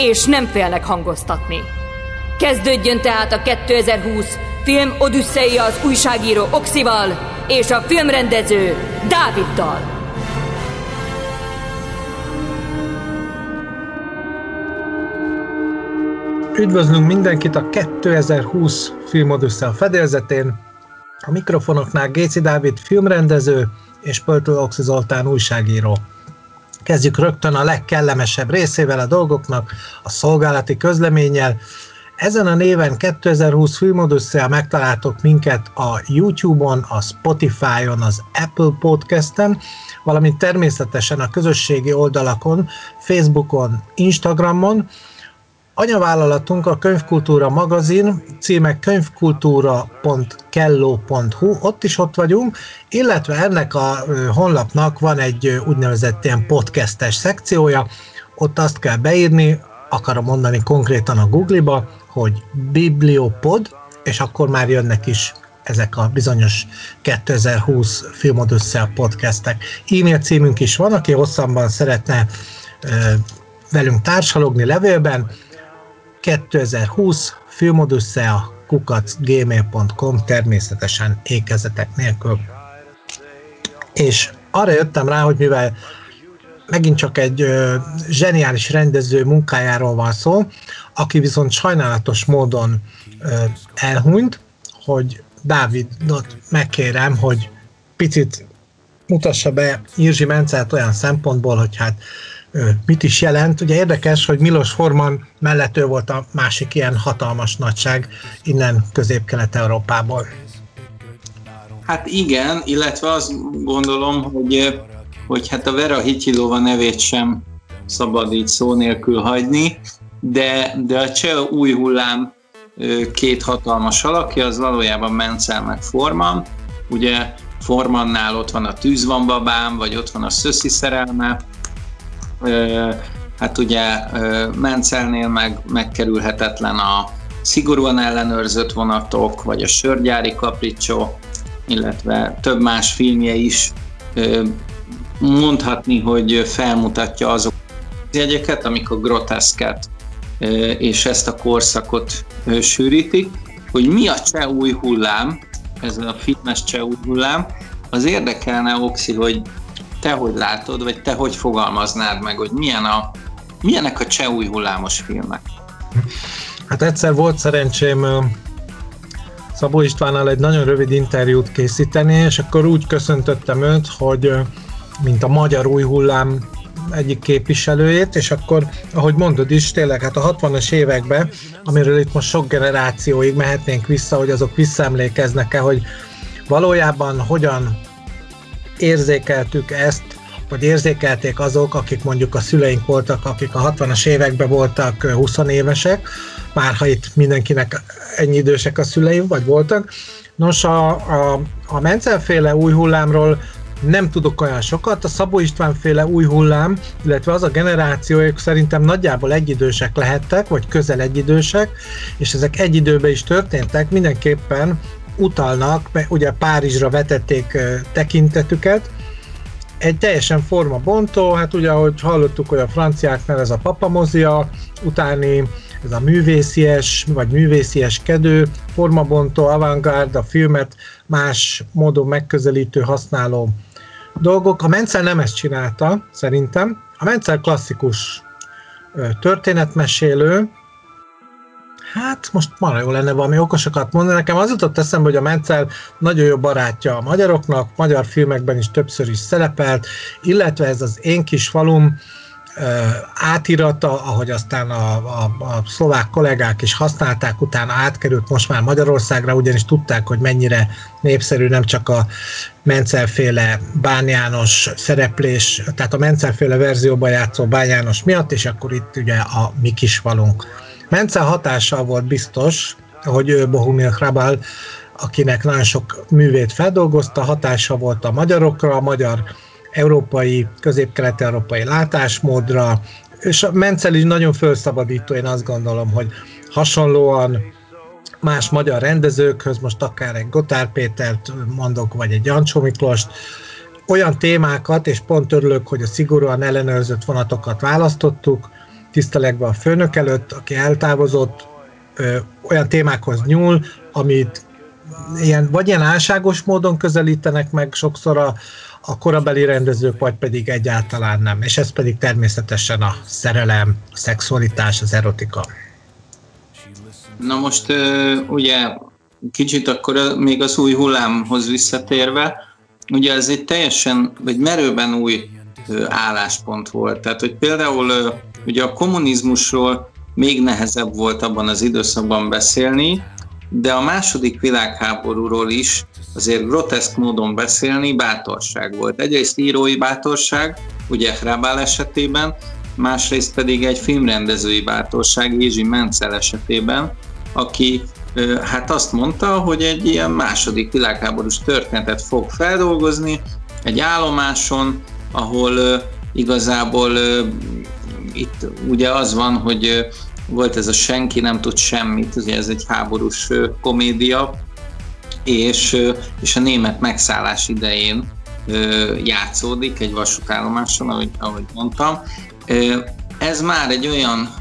és nem félnek hangoztatni. Kezdődjön tehát a 2020 film Odüsszei az újságíró Oxival és a filmrendező Dáviddal. Üdvözlünk mindenkit a 2020 filmodusza a fedélzetén. A mikrofonoknál Géci Dávid filmrendező és Pöltő Oxi Zoltán újságíró. Kezdjük rögtön a legkellemesebb részével a dolgoknak, a szolgálati közleménnyel. Ezen a néven 2020 filmodusza megtaláltok minket a YouTube-on, a Spotify-on, az Apple Podcast-en, valamint természetesen a közösségi oldalakon, Facebookon, Instagramon, Anyavállalatunk a Könyvkultúra magazin, címe könyvkultúra.kello.hu, ott is ott vagyunk, illetve ennek a honlapnak van egy úgynevezett ilyen podcastes szekciója, ott azt kell beírni, akarom mondani konkrétan a Google-ba, hogy Bibliopod, és akkor már jönnek is ezek a bizonyos 2020 filmod össze a podcastek. E-mail címünk is van, aki hosszabban szeretne velünk társalogni levélben, 2020 filmodusszea kukacgmail.com természetesen ékezetek nélkül. És arra jöttem rá, hogy mivel megint csak egy ö, zseniális rendező munkájáról van szó, aki viszont sajnálatos módon ö, elhunyt, hogy Dávidot megkérem, hogy picit mutassa be Irzsi Mencelt olyan szempontból, hogy hát mit is jelent. Ugye érdekes, hogy Milos Forman mellett ő volt a másik ilyen hatalmas nagyság innen közép-kelet-európából. Hát igen, illetve azt gondolom, hogy, hogy hát a Vera Hityilova nevét sem szabad így szó nélkül hagyni, de, de a cseh új hullám két hatalmas alakja, az valójában Mencel meg Forman. Ugye Formannál ott van a Tűz van babám, vagy ott van a Szöszi szerelme, hát ugye Mencelnél meg megkerülhetetlen a szigorúan ellenőrzött vonatok, vagy a sörgyári kapricsó, illetve több más filmje is mondhatni, hogy felmutatja azok az jegyeket, amik a groteszket és ezt a korszakot sűrítik, hogy mi a cseh új hullám, ez a fitness cseh új hullám, az érdekelne, Oxi, hogy te hogy látod, vagy te hogy fogalmaznád meg, hogy milyen a, milyenek a cseh új hullámos filmek? Hát egyszer volt szerencsém Szabó Istvánnal egy nagyon rövid interjút készíteni, és akkor úgy köszöntöttem őt, hogy mint a magyar új hullám egyik képviselőjét, és akkor, ahogy mondod is, tényleg hát a 60-as években, amiről itt most sok generációig mehetnénk vissza, hogy azok visszaemlékeznek-e, hogy valójában hogyan érzékeltük ezt, vagy érzékelték azok, akik mondjuk a szüleink voltak, akik a 60-as években voltak 20 évesek, már ha itt mindenkinek ennyi idősek a szüleim, vagy voltak. Nos, a, a, a Mencelféle új hullámról nem tudok olyan sokat, a Szabó István féle új hullám, illetve az a generáció, ők szerintem nagyjából egyidősek lehettek, vagy közel egyidősek, és ezek egy időben is történtek, mindenképpen utalnak, mert ugye Párizsra vetették tekintetüket, egy teljesen formabontó, hát ugye ahogy hallottuk, hogy a franciáknál ez a papamozia, utáni ez a művészies, vagy művészieskedő, formabontó, avantgárd, a filmet más módon megközelítő, használó dolgok. A Mencel nem ezt csinálta, szerintem. A Mencel klasszikus történetmesélő, Hát most már jó lenne valami okosokat mondani. Nekem az jutott eszembe, hogy a Mencel nagyon jó barátja a magyaroknak, magyar filmekben is többször is szerepelt, illetve ez az én kis falum, átirata, ahogy aztán a, a, a szlovák kollégák is használták, utána átkerült most már Magyarországra, ugyanis tudták, hogy mennyire népszerű nem csak a Mencelféle Bán János szereplés, tehát a Mencelféle verzióban játszó Bán János miatt, és akkor itt ugye a mi kis Mencel hatással volt biztos, hogy ő Bohumil Hrabal, akinek nagyon sok művét feldolgozta, hatása volt a magyarokra, a magyar európai, közép-kelet-európai látásmódra, és a Mencel is nagyon felszabadító, én azt gondolom, hogy hasonlóan más magyar rendezőkhöz, most akár egy Gotár Pétert mondok, vagy egy Jancsó Miklost, olyan témákat, és pont örülök, hogy a szigorúan ellenőrzött vonatokat választottuk, tisztelegve a főnök előtt, aki eltávozott, ö, olyan témákhoz nyúl, amit ilyen, vagy ilyen álságos módon közelítenek meg sokszor a, a korabeli rendezők, vagy pedig egyáltalán nem. És ez pedig természetesen a szerelem, a szexualitás, az erotika. Na most ugye kicsit akkor még az új hullámhoz visszatérve, ugye ez egy teljesen, vagy merőben új álláspont volt. Tehát, hogy például ugye a kommunizmusról még nehezebb volt abban az időszakban beszélni, de a második világháborúról is azért groteszk módon beszélni bátorság volt. Egyrészt írói bátorság, ugye Hrabál esetében, másrészt pedig egy filmrendezői bátorság Jézsi Mencel esetében, aki hát azt mondta, hogy egy ilyen második világháborús történetet fog feldolgozni egy állomáson, ahol igazából itt ugye az van, hogy volt ez a senki nem tud semmit, ugye ez egy háborús komédia, és, és a német megszállás idején játszódik egy vasútállomáson, ahogy, ahogy mondtam. Ez már egy olyan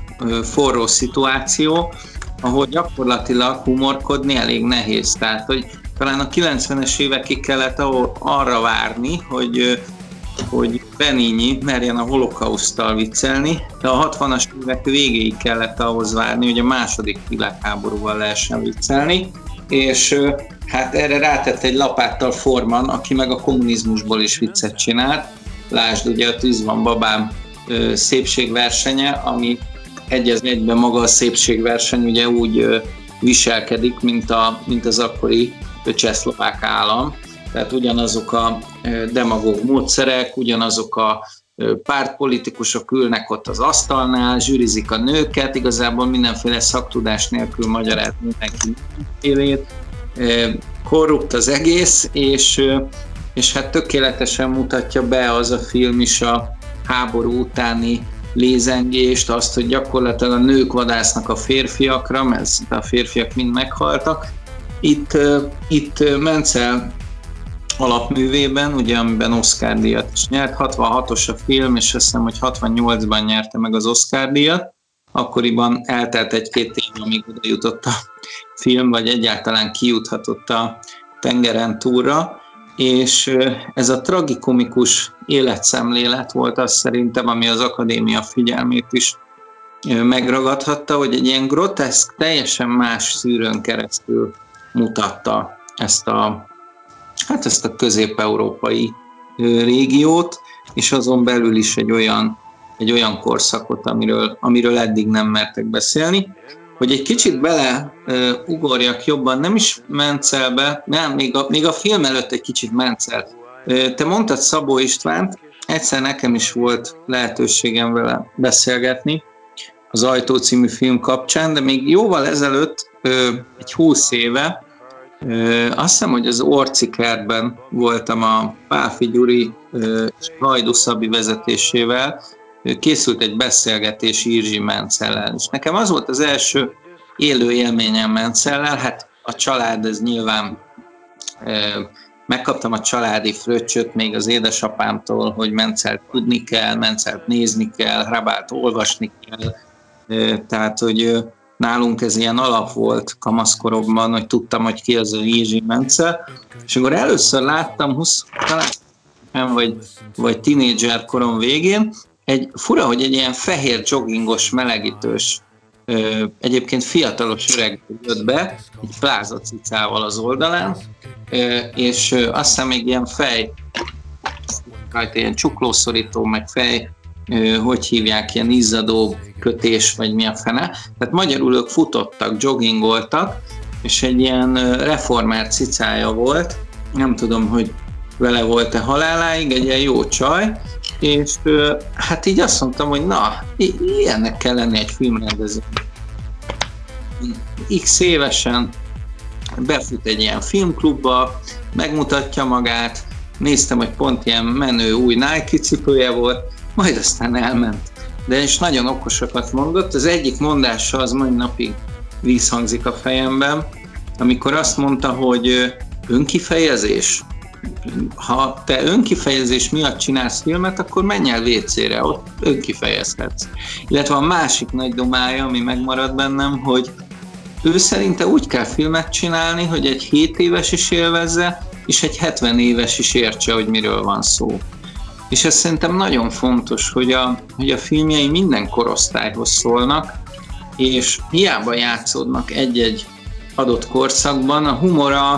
forró szituáció, ahol gyakorlatilag humorkodni elég nehéz. Tehát, hogy talán a 90-es évekig kellett arra várni, hogy hogy Benigni merjen a holokausztal viccelni, de a 60-as évek végéig kellett ahhoz várni, hogy a második világháborúval lehessen viccelni, és hát erre rátett egy lapáttal Forman, aki meg a kommunizmusból is viccet csinált. Lásd, ugye a Tűz van babám szépségversenye, ami egyez egyben maga a szépségverseny ugye úgy viselkedik, mint, a, mint az akkori csehszlovák állam, tehát ugyanazok a demagóg módszerek, ugyanazok a pártpolitikusok ülnek ott az asztalnál, zsűrizik a nőket, igazából mindenféle szaktudás nélkül magyaráz mindenki élét. Korrupt az egész, és, és hát tökéletesen mutatja be az a film is a háború utáni lézengést, azt, hogy gyakorlatilag a nők vadásznak a férfiakra, mert a férfiak mind meghaltak. Itt, itt Mencel alapművében, ugye amiben Oscar díjat is nyert. 66-os a film, és azt hiszem, hogy 68-ban nyerte meg az Oscar díjat. Akkoriban eltelt egy-két év, amíg oda jutott a film, vagy egyáltalán kijuthatott a tengeren túlra, és ez a tragikomikus életszemlélet volt az szerintem, ami az akadémia figyelmét is megragadhatta, hogy egy ilyen groteszk, teljesen más szűrőn keresztül mutatta ezt a hát ezt a közép-európai régiót, és azon belül is egy olyan, egy olyan korszakot, amiről, amiről eddig nem mertek beszélni. Hogy egy kicsit bele uh, ugorjak jobban, nem is Mencelbe, nem, még a, még a film előtt egy kicsit Mencel. Uh, te mondtad Szabó Istvánt, egyszer nekem is volt lehetőségem vele beszélgetni az Ajtó című film kapcsán, de még jóval ezelőtt, uh, egy húsz éve, azt hiszem, hogy az Orcikertben voltam a Páfi Gyuri és Hajdu Szabi vezetésével, készült egy beszélgetés Irzsi Mencellel, és nekem az volt az első élő élményem Mencellel, hát a család ez nyilván megkaptam a családi fröccsöt még az édesapámtól, hogy Mencelt tudni kell, Mencelt nézni kell, Hrabált olvasni kell, tehát hogy nálunk ez ilyen alap volt kamaszkoromban, hogy tudtam, hogy ki az a Jézsi Mence, és akkor először láttam 20, talán vagy, vagy tinédzser korom végén, egy fura, hogy egy ilyen fehér joggingos, melegítős, egyébként fiatalos öreg jött be, egy plázacicával az oldalán, és azt hiszem még ilyen fej, rajta ilyen csuklószorító, meg fej hogy hívják, ilyen izzadó kötés, vagy mi a fene. Tehát magyarul ők futottak, joggingoltak, és egy ilyen reformált cicája volt, nem tudom, hogy vele volt-e haláláig, egy ilyen jó csaj, és hát így azt mondtam, hogy na, ilyennek kell lenni egy filmrendezőnek. X évesen befut egy ilyen filmklubba, megmutatja magát, néztem, hogy pont ilyen menő új Nike cipője volt, majd aztán elment. De is nagyon okosakat mondott, az egyik mondása az mai napig vízhangzik a fejemben, amikor azt mondta, hogy önkifejezés, ha te önkifejezés miatt csinálsz filmet, akkor menj el WC-re, ott önkifejezhetsz. Illetve a másik nagy domája, ami megmarad bennem, hogy ő szerinte úgy kell filmet csinálni, hogy egy 7 éves is élvezze, és egy 70 éves is értse, hogy miről van szó. És ez szerintem nagyon fontos, hogy a, hogy a filmjei minden korosztályhoz szólnak, és hiába játszódnak egy-egy adott korszakban, a humora,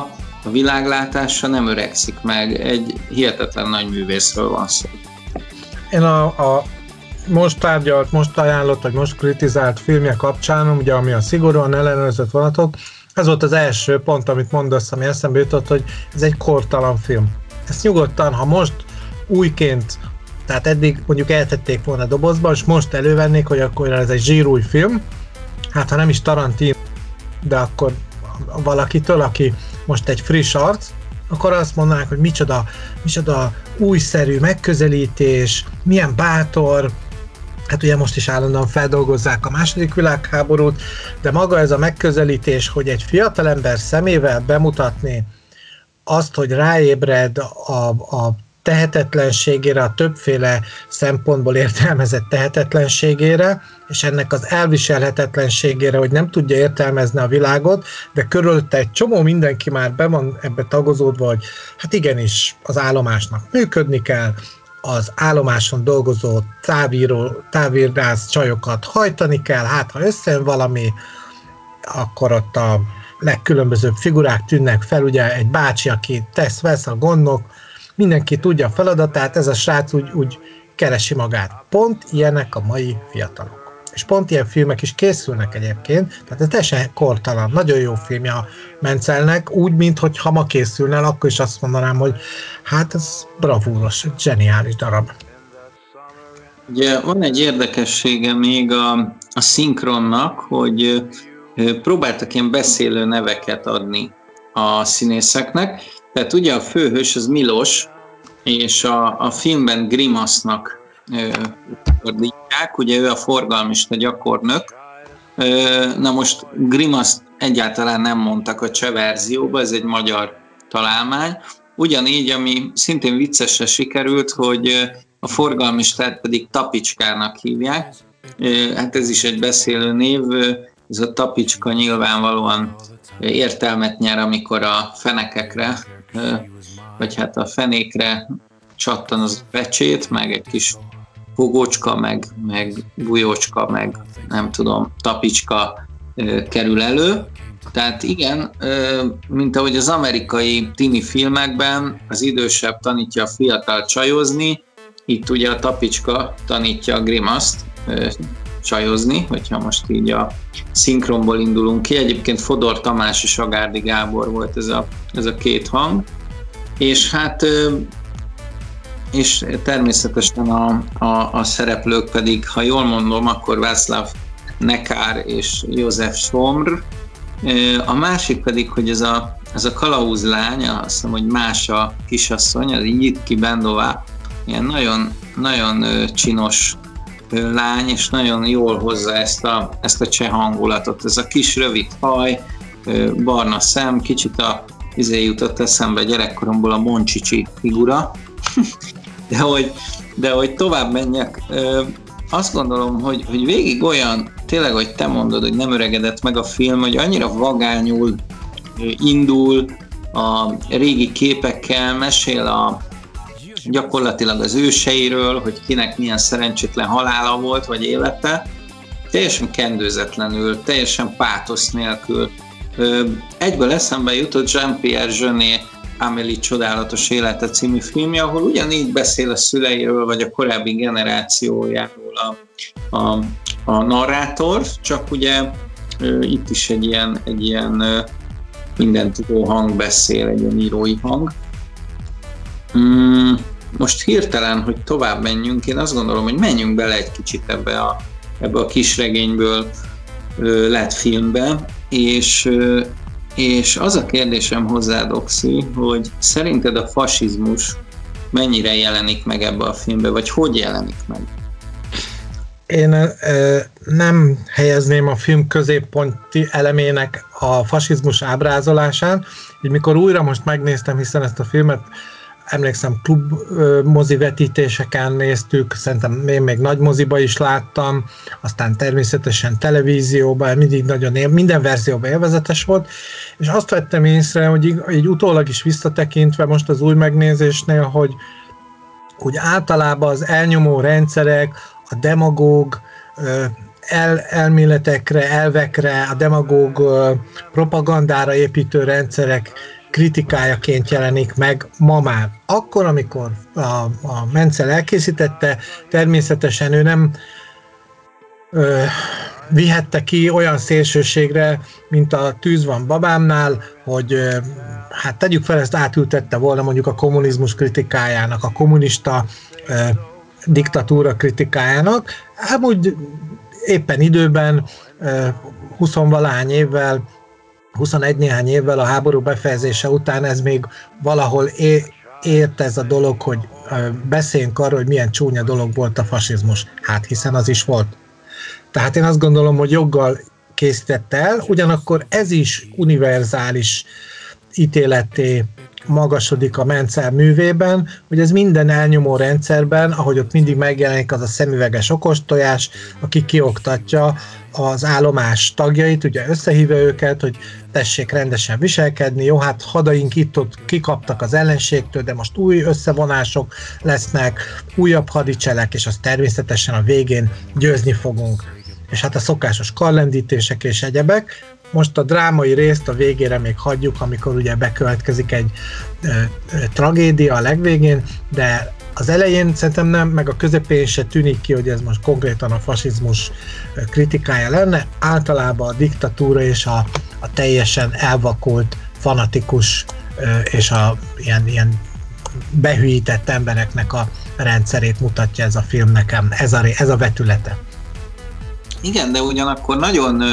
a világlátása nem öregszik meg, egy hihetetlen nagy művészről van szó. Én a, a most tárgyalt, most ajánlott, vagy most kritizált filmje kapcsán, ugye ami a szigorúan ellenőrzött vonatok, ez volt az első pont, amit mondasz, ami eszembe jutott, hogy ez egy kortalan film. Ezt nyugodtan, ha most újként, tehát eddig mondjuk eltették volna dobozba, és most elővennék, hogy akkor ez egy zsírúj film, hát ha nem is Tarantino, de akkor valakitől, aki most egy friss arc, akkor azt mondanák, hogy micsoda, micsoda újszerű megközelítés, milyen bátor, hát ugye most is állandóan feldolgozzák a második világháborút, de maga ez a megközelítés, hogy egy fiatalember szemével bemutatni azt, hogy ráébred a, a tehetetlenségére, a többféle szempontból értelmezett tehetetlenségére, és ennek az elviselhetetlenségére, hogy nem tudja értelmezni a világot, de körülötte egy csomó mindenki már be van ebbe tagozódva, hogy hát igenis az állomásnak működni kell, az állomáson dolgozó távíró, távírász csajokat hajtani kell, hát ha összejön valami, akkor ott a legkülönbözőbb figurák tűnnek fel, ugye egy bácsi, aki tesz, vesz a gondok, mindenki tudja a feladatát, ez a srác úgy, úgy keresi magát. Pont ilyenek a mai fiatalok. És pont ilyen filmek is készülnek egyébként, tehát ez teljesen kortalan, nagyon jó filmje a Mencelnek, úgy, mint hogy ha ma készülne, akkor is azt mondanám, hogy hát ez bravúros, zseniális darab. Ugye van egy érdekessége még a, a szinkronnak, hogy próbáltak ilyen beszélő neveket adni a színészeknek, tehát ugye a főhős az Milos, és a, a filmben Grimasznak fordítják, ugye ő a forgalmista gyakornök. Na most Grimaszt egyáltalán nem mondtak a cseh verzióba, ez egy magyar találmány. Ugyanígy, ami szintén viccesre sikerült, hogy a forgalmistát pedig Tapicskának hívják. Hát ez is egy beszélő név, ez a Tapicska nyilvánvalóan értelmet nyer, amikor a fenekekre, vagy hát a fenékre csattan az pecsét, meg egy kis fogócska, meg, meg bujócska, meg nem tudom, tapicska kerül elő. Tehát igen, mint ahogy az amerikai tini filmekben az idősebb tanítja a fiatal csajozni, itt ugye a tapicska tanítja a grimaszt csajozni, hogyha most így a szinkronból indulunk ki. Egyébként Fodor Tamás és Agárdi Gábor volt ez a, ez a két hang. És hát és természetesen a, a, a szereplők pedig, ha jól mondom, akkor Václav Nekár és József Somr. A másik pedig, hogy ez a, ez a kalauzlány, azt hiszem, hogy más a kisasszony, az Jitki Bendová, ilyen nagyon, nagyon csinos lány, és nagyon jól hozza ezt a, ezt a cseh hangulatot. Ez a kis rövid haj, barna szem, kicsit a izé jutott eszembe gyerekkoromból a Moncsicsi figura, de hogy, de hogy tovább menjek, azt gondolom, hogy, hogy végig olyan, tényleg, hogy te mondod, hogy nem öregedett meg a film, hogy annyira vagányul indul a régi képekkel, mesél a, gyakorlatilag az őseiről, hogy kinek milyen szerencsétlen halála volt, vagy élete, teljesen kendőzetlenül, teljesen pátosz nélkül. Egyből eszembe jutott Jean-Pierre Jeunet Amelie csodálatos élete című filmje, ahol ugyanígy beszél a szüleiről, vagy a korábbi generációjáról a, a, a narrátor, csak ugye itt is egy ilyen, egy ilyen minden tudó hang beszél, egy ilyen írói hang. Mm, most hirtelen, hogy tovább menjünk, én azt gondolom, hogy menjünk bele egy kicsit ebbe a, ebbe a kisregényből lett filmbe, és, és az a kérdésem hozzád, Oxi, hogy szerinted a fasizmus mennyire jelenik meg ebbe a filmbe, vagy hogy jelenik meg? Én e, nem helyezném a film középponti elemének a fasizmus ábrázolásán, így mikor újra most megnéztem, hiszen ezt a filmet emlékszem, klub mozi vetítéseken néztük, szerintem én még nagy moziba is láttam, aztán természetesen televízióban, mindig nagyon él, minden verzióban élvezetes volt, és azt vettem észre, hogy így, utólag is visszatekintve most az új megnézésnél, hogy úgy általában az elnyomó rendszerek, a demagóg el, elméletekre, elvekre, a demagóg propagandára építő rendszerek kritikájaként jelenik meg ma már. Akkor, amikor a, a Mencel elkészítette, természetesen ő nem ö, vihette ki olyan szélsőségre, mint a tűz van babámnál, hogy ö, hát tegyük fel, ezt átültette volna mondjuk a kommunizmus kritikájának, a kommunista ö, diktatúra kritikájának. Hát úgy éppen időben, 20 valány évvel 21 néhány évvel a háború befejezése után ez még valahol é- ért ez a dolog, hogy beszéljünk arról, hogy milyen csúnya dolog volt a fasizmus. Hát hiszen az is volt. Tehát én azt gondolom, hogy joggal készítette el, ugyanakkor ez is univerzális ítéleté magasodik a Mencer művében, hogy ez minden elnyomó rendszerben, ahogy ott mindig megjelenik az a szemüveges okostojás, aki kioktatja az állomás tagjait, ugye összehívja őket, hogy tessék rendesen viselkedni, jó, hát hadaink itt-ott kikaptak az ellenségtől, de most új összevonások lesznek, újabb hadicselek, és az természetesen a végén győzni fogunk. És hát a szokásos kallendítések és egyebek, most a drámai részt a végére még hagyjuk, amikor ugye bekövetkezik egy ö, ö, tragédia a legvégén, de az elején szerintem nem, meg a közepén se tűnik ki, hogy ez most konkrétan a fasizmus kritikája lenne. Általában a diktatúra és a, a teljesen elvakult, fanatikus és a ilyen, ilyen behűített embereknek a rendszerét mutatja ez a film nekem, ez a, ez a vetülete. Igen, de ugyanakkor nagyon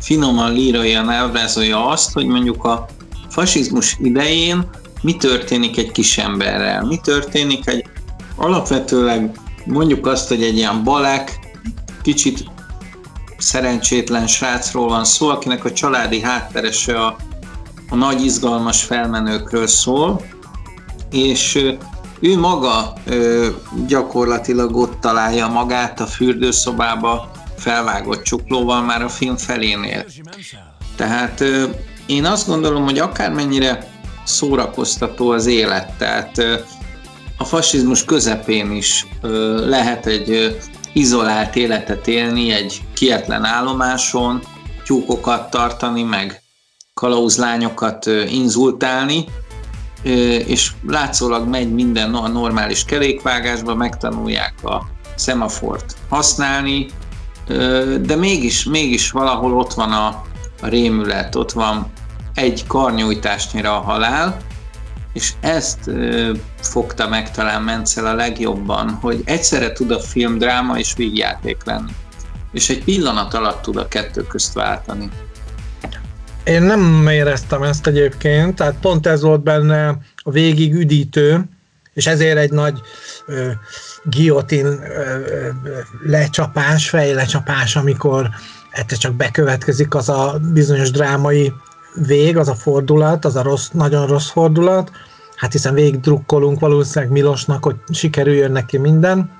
finoman líraian elvrázolja azt, hogy mondjuk a fasizmus idején mi történik egy kis emberrel, mi történik egy alapvetőleg mondjuk azt, hogy egy ilyen balek, kicsit szerencsétlen srácról van szó, akinek a családi hátterese a, a nagy izgalmas felmenőkről szól, és ő maga ö, gyakorlatilag ott találja magát a fürdőszobába felvágott csuklóval már a film felénél. Tehát ö, én azt gondolom, hogy akármennyire szórakoztató az élet, tehát ö, a fasizmus közepén is ö, lehet egy ö, izolált életet élni, egy kietlen állomáson, tyúkokat tartani, meg kalauzlányokat ö, inzultálni, ö, és látszólag megy minden a normális kerékvágásba, megtanulják a szemafort használni, ö, de mégis, mégis valahol ott van a, a rémület, ott van egy karnyújtásnyira a halál, és ezt ö, fogta meg talán Mencel a legjobban, hogy egyszerre tud a film dráma és vígjáték lenni. És egy pillanat alatt tud a kettő közt váltani. Én nem éreztem ezt egyébként, tehát pont ez volt benne a végig üdítő, és ezért egy nagy ö, guillotine ö, lecsapás, fejlecsapás, amikor egyszer csak bekövetkezik az a bizonyos drámai vég, az a fordulat, az a rossz, nagyon rossz fordulat, hát hiszen végig drukkolunk valószínűleg Milosnak, hogy sikerüljön neki minden.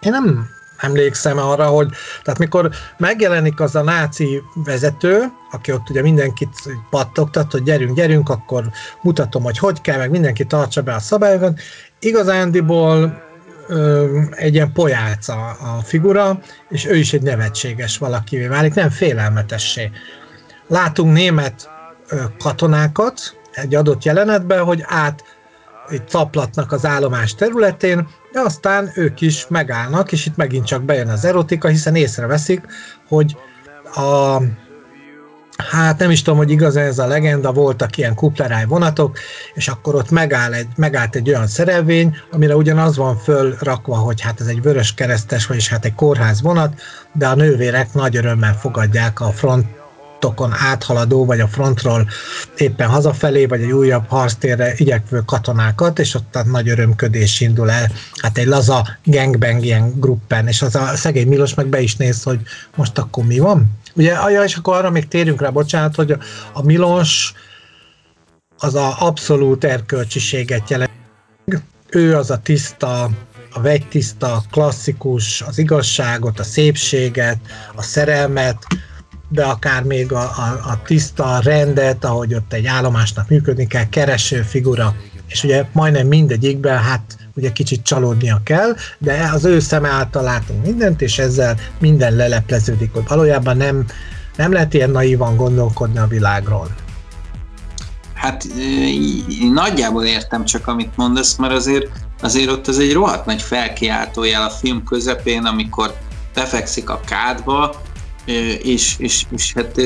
Én nem emlékszem arra, hogy tehát mikor megjelenik az a náci vezető, aki ott ugye mindenkit pattogtat, hogy gyerünk, gyerünk, akkor mutatom, hogy hogy kell, meg mindenki tartsa be a szabályokat. Igazándiból ö, egy ilyen pojáca a figura, és ő is egy nevetséges valakivé válik, nem félelmetessé. Látunk német katonákat, egy adott jelenetben, hogy át itt taplatnak az állomás területén, de aztán ők is megállnak, és itt megint csak bejön az erotika, hiszen észreveszik, hogy a hát nem is tudom, hogy igaz ez a legenda, voltak ilyen kupleráj vonatok, és akkor ott megáll egy, megállt egy olyan szerelvény, amire ugyanaz van fölrakva, hogy hát ez egy vörös keresztes, vagyis hát egy kórház vonat, de a nővérek nagy örömmel fogadják a front frontokon áthaladó, vagy a frontról éppen hazafelé, vagy egy újabb harctérre igyekvő katonákat, és ott nagy örömködés indul el. Hát egy laza gangbang ilyen gruppen, és az a szegény Milos meg be is néz, hogy most akkor mi van? Ugye, és akkor arra még térjünk rá, bocsánat, hogy a Milos az a abszolút erkölcsiséget jelent. Ő az a tiszta, a vegytiszta, klasszikus, az igazságot, a szépséget, a szerelmet, de akár még a, a, a tiszta rendet, ahogy ott egy állomásnak működni kell, kereső figura. És ugye majdnem mindegyikben, hát ugye kicsit csalódnia kell, de az ő szeme által látunk mindent, és ezzel minden lelepleződik, hogy valójában nem, nem lehet ilyen naívan gondolkodni a világról. Hát nagyjából értem csak, amit mondasz, mert azért, azért ott az egy rohadt nagy felkiáltójel a film közepén, amikor befekszik a kádba, és, és, és hát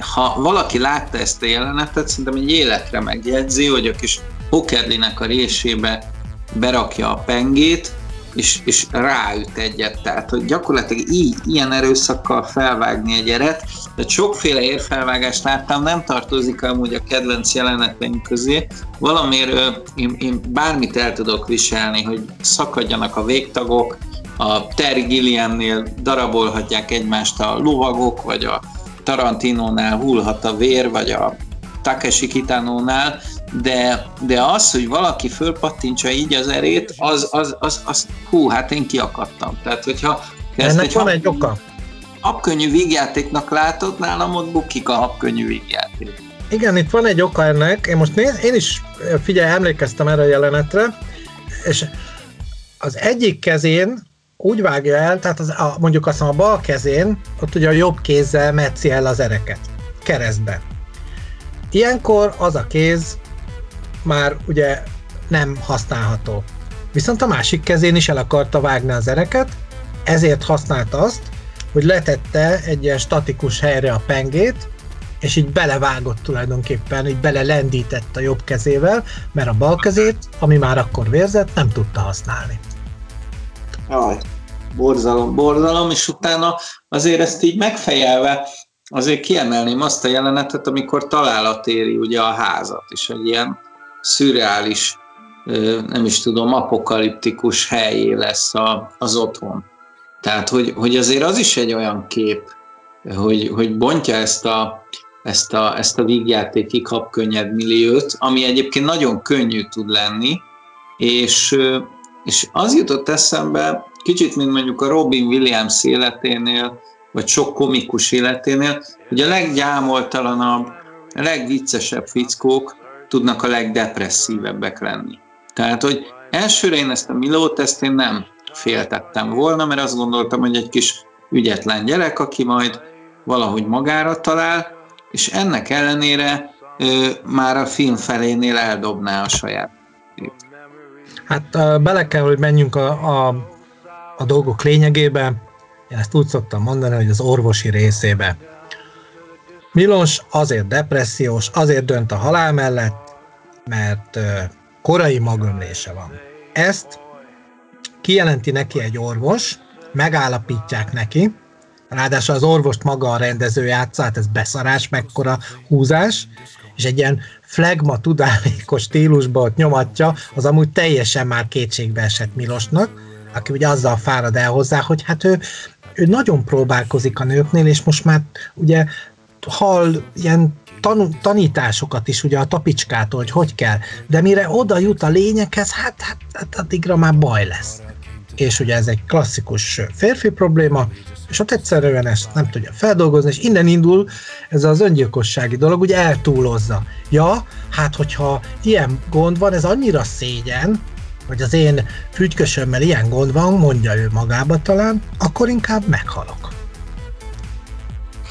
ha valaki látta ezt a jelenetet, szerintem egy életre megjegyzi, hogy a kis Hokedlinek a résébe berakja a pengét, és, és ráüt egyet. Tehát, hogy gyakorlatilag így, ilyen erőszakkal felvágni egy eret, de sokféle érfelvágást láttam, nem tartozik amúgy a kedvenc jeleneteink közé. Valamiért én, én bármit el tudok viselni, hogy szakadjanak a végtagok, a Terry Gilliamnél darabolhatják egymást a lovagok, vagy a Tarantinónál hullhat a vér, vagy a Takeshi Kitanónál, de, de az, hogy valaki fölpattintsa így az erét, az, az, az, az hú, hát én kiakadtam. Tehát, hogyha ezt Ennek egy van egy oka. Habkönnyű vígjátéknak látod, nálam ott bukik a habkönnyű vígjáték. Igen, itt van egy oka ennek. Én most néz, én is, figyelj, emlékeztem erre a jelenetre, és az egyik kezén úgy vágja el, tehát az, a, mondjuk azt a bal kezén, ott ugye a jobb kézzel metszi el az ereket, keresztbe. Ilyenkor az a kéz már ugye nem használható. Viszont a másik kezén is el akarta vágni az ereket, ezért használta azt, hogy letette egy ilyen statikus helyre a pengét, és így belevágott tulajdonképpen, így belelendített a jobb kezével, mert a bal kezét, ami már akkor vérzett, nem tudta használni. Aj, borzalom, borzalom, és utána azért ezt így megfejelve, azért kiemelném azt a jelenetet, amikor találat éri ugye a házat, és egy ilyen szürreális, nem is tudom, apokaliptikus helyé lesz a, az otthon. Tehát, hogy, hogy azért az is egy olyan kép, hogy, hogy bontja ezt a, ezt a, ezt a vígjátéki kapkönnyed milliót, ami egyébként nagyon könnyű tud lenni, és, és az jutott eszembe, kicsit, mint mondjuk a Robin Williams életénél, vagy sok komikus életénél, hogy a leggyámoltalanabb, a legviccesebb fickók tudnak a legdepresszívebbek lenni. Tehát, hogy elsőre én ezt a Milót, ezt én nem féltettem volna, mert azt gondoltam, hogy egy kis ügyetlen gyerek, aki majd valahogy magára talál, és ennek ellenére ö, már a film felénél eldobná a saját. Hát bele kell, hogy menjünk a, a, a dolgok lényegébe. Én ezt úgy szoktam mondani, hogy az orvosi részébe. Milos azért depressziós, azért dönt a halál mellett, mert korai magömlése van. Ezt kijelenti neki egy orvos, megállapítják neki, ráadásul az orvost maga a rendező játsza, hát ez beszarás, mekkora húzás, és egy ilyen flagma tudálékos stílusba ott nyomatja, az amúgy teljesen már kétségbe esett Milosnak, aki ugye azzal fárad el hozzá, hogy hát ő, ő nagyon próbálkozik a nőknél, és most már ugye hall ilyen tan- tanításokat is ugye a tapicskától, hogy hogy kell, de mire oda jut a lényekhez, hát, hát, hát addigra már baj lesz. És ugye ez egy klasszikus férfi probléma, és ott egyszerűen ezt nem tudja feldolgozni, és innen indul ez az öngyilkossági dolog, ugye eltúlozza. Ja, hát hogyha ilyen gond van, ez annyira szégyen, hogy az én fügykösömmel ilyen gond van, mondja ő magába talán, akkor inkább meghalok.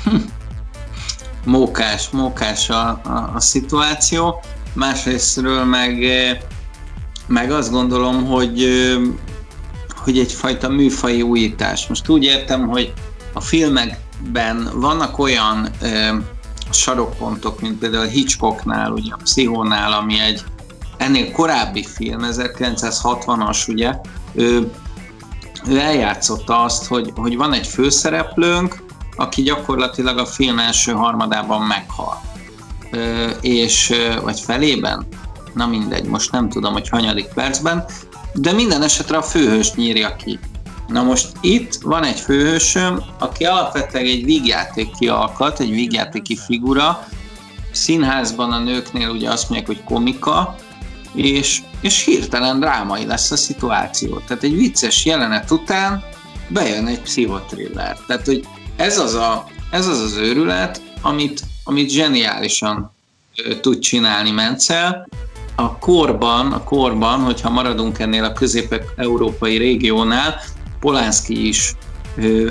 Hm mókás, mókás a, a, a szituáció. másrésztről meg, meg azt gondolom, hogy, hogy egyfajta műfai újítás. Most úgy értem, hogy a filmekben vannak olyan sarokpontok, mint például Hitchcocknál, ugye a Pszichónál, ami egy ennél korábbi film, 1960-as, ugye, ő, ő eljátszotta azt, hogy, hogy van egy főszereplőnk, aki gyakorlatilag a film első harmadában meghal. Ö, és, vagy felében, na mindegy, most nem tudom, hogy hanyadik percben, de minden esetre a főhős nyírja ki. Na most itt van egy főhősöm, aki alapvetően egy vígjáték kialkat, egy vígjátéki figura, színházban a nőknél ugye azt mondják, hogy komika, és, és hirtelen drámai lesz a szituáció. Tehát egy vicces jelenet után bejön egy pszichotriller. Tehát, hogy ez az a, ez az, az őrület, amit, amit zseniálisan tud csinálni Mencel. A korban, a korban, hogyha maradunk ennél a közép-európai régiónál, Polánszki is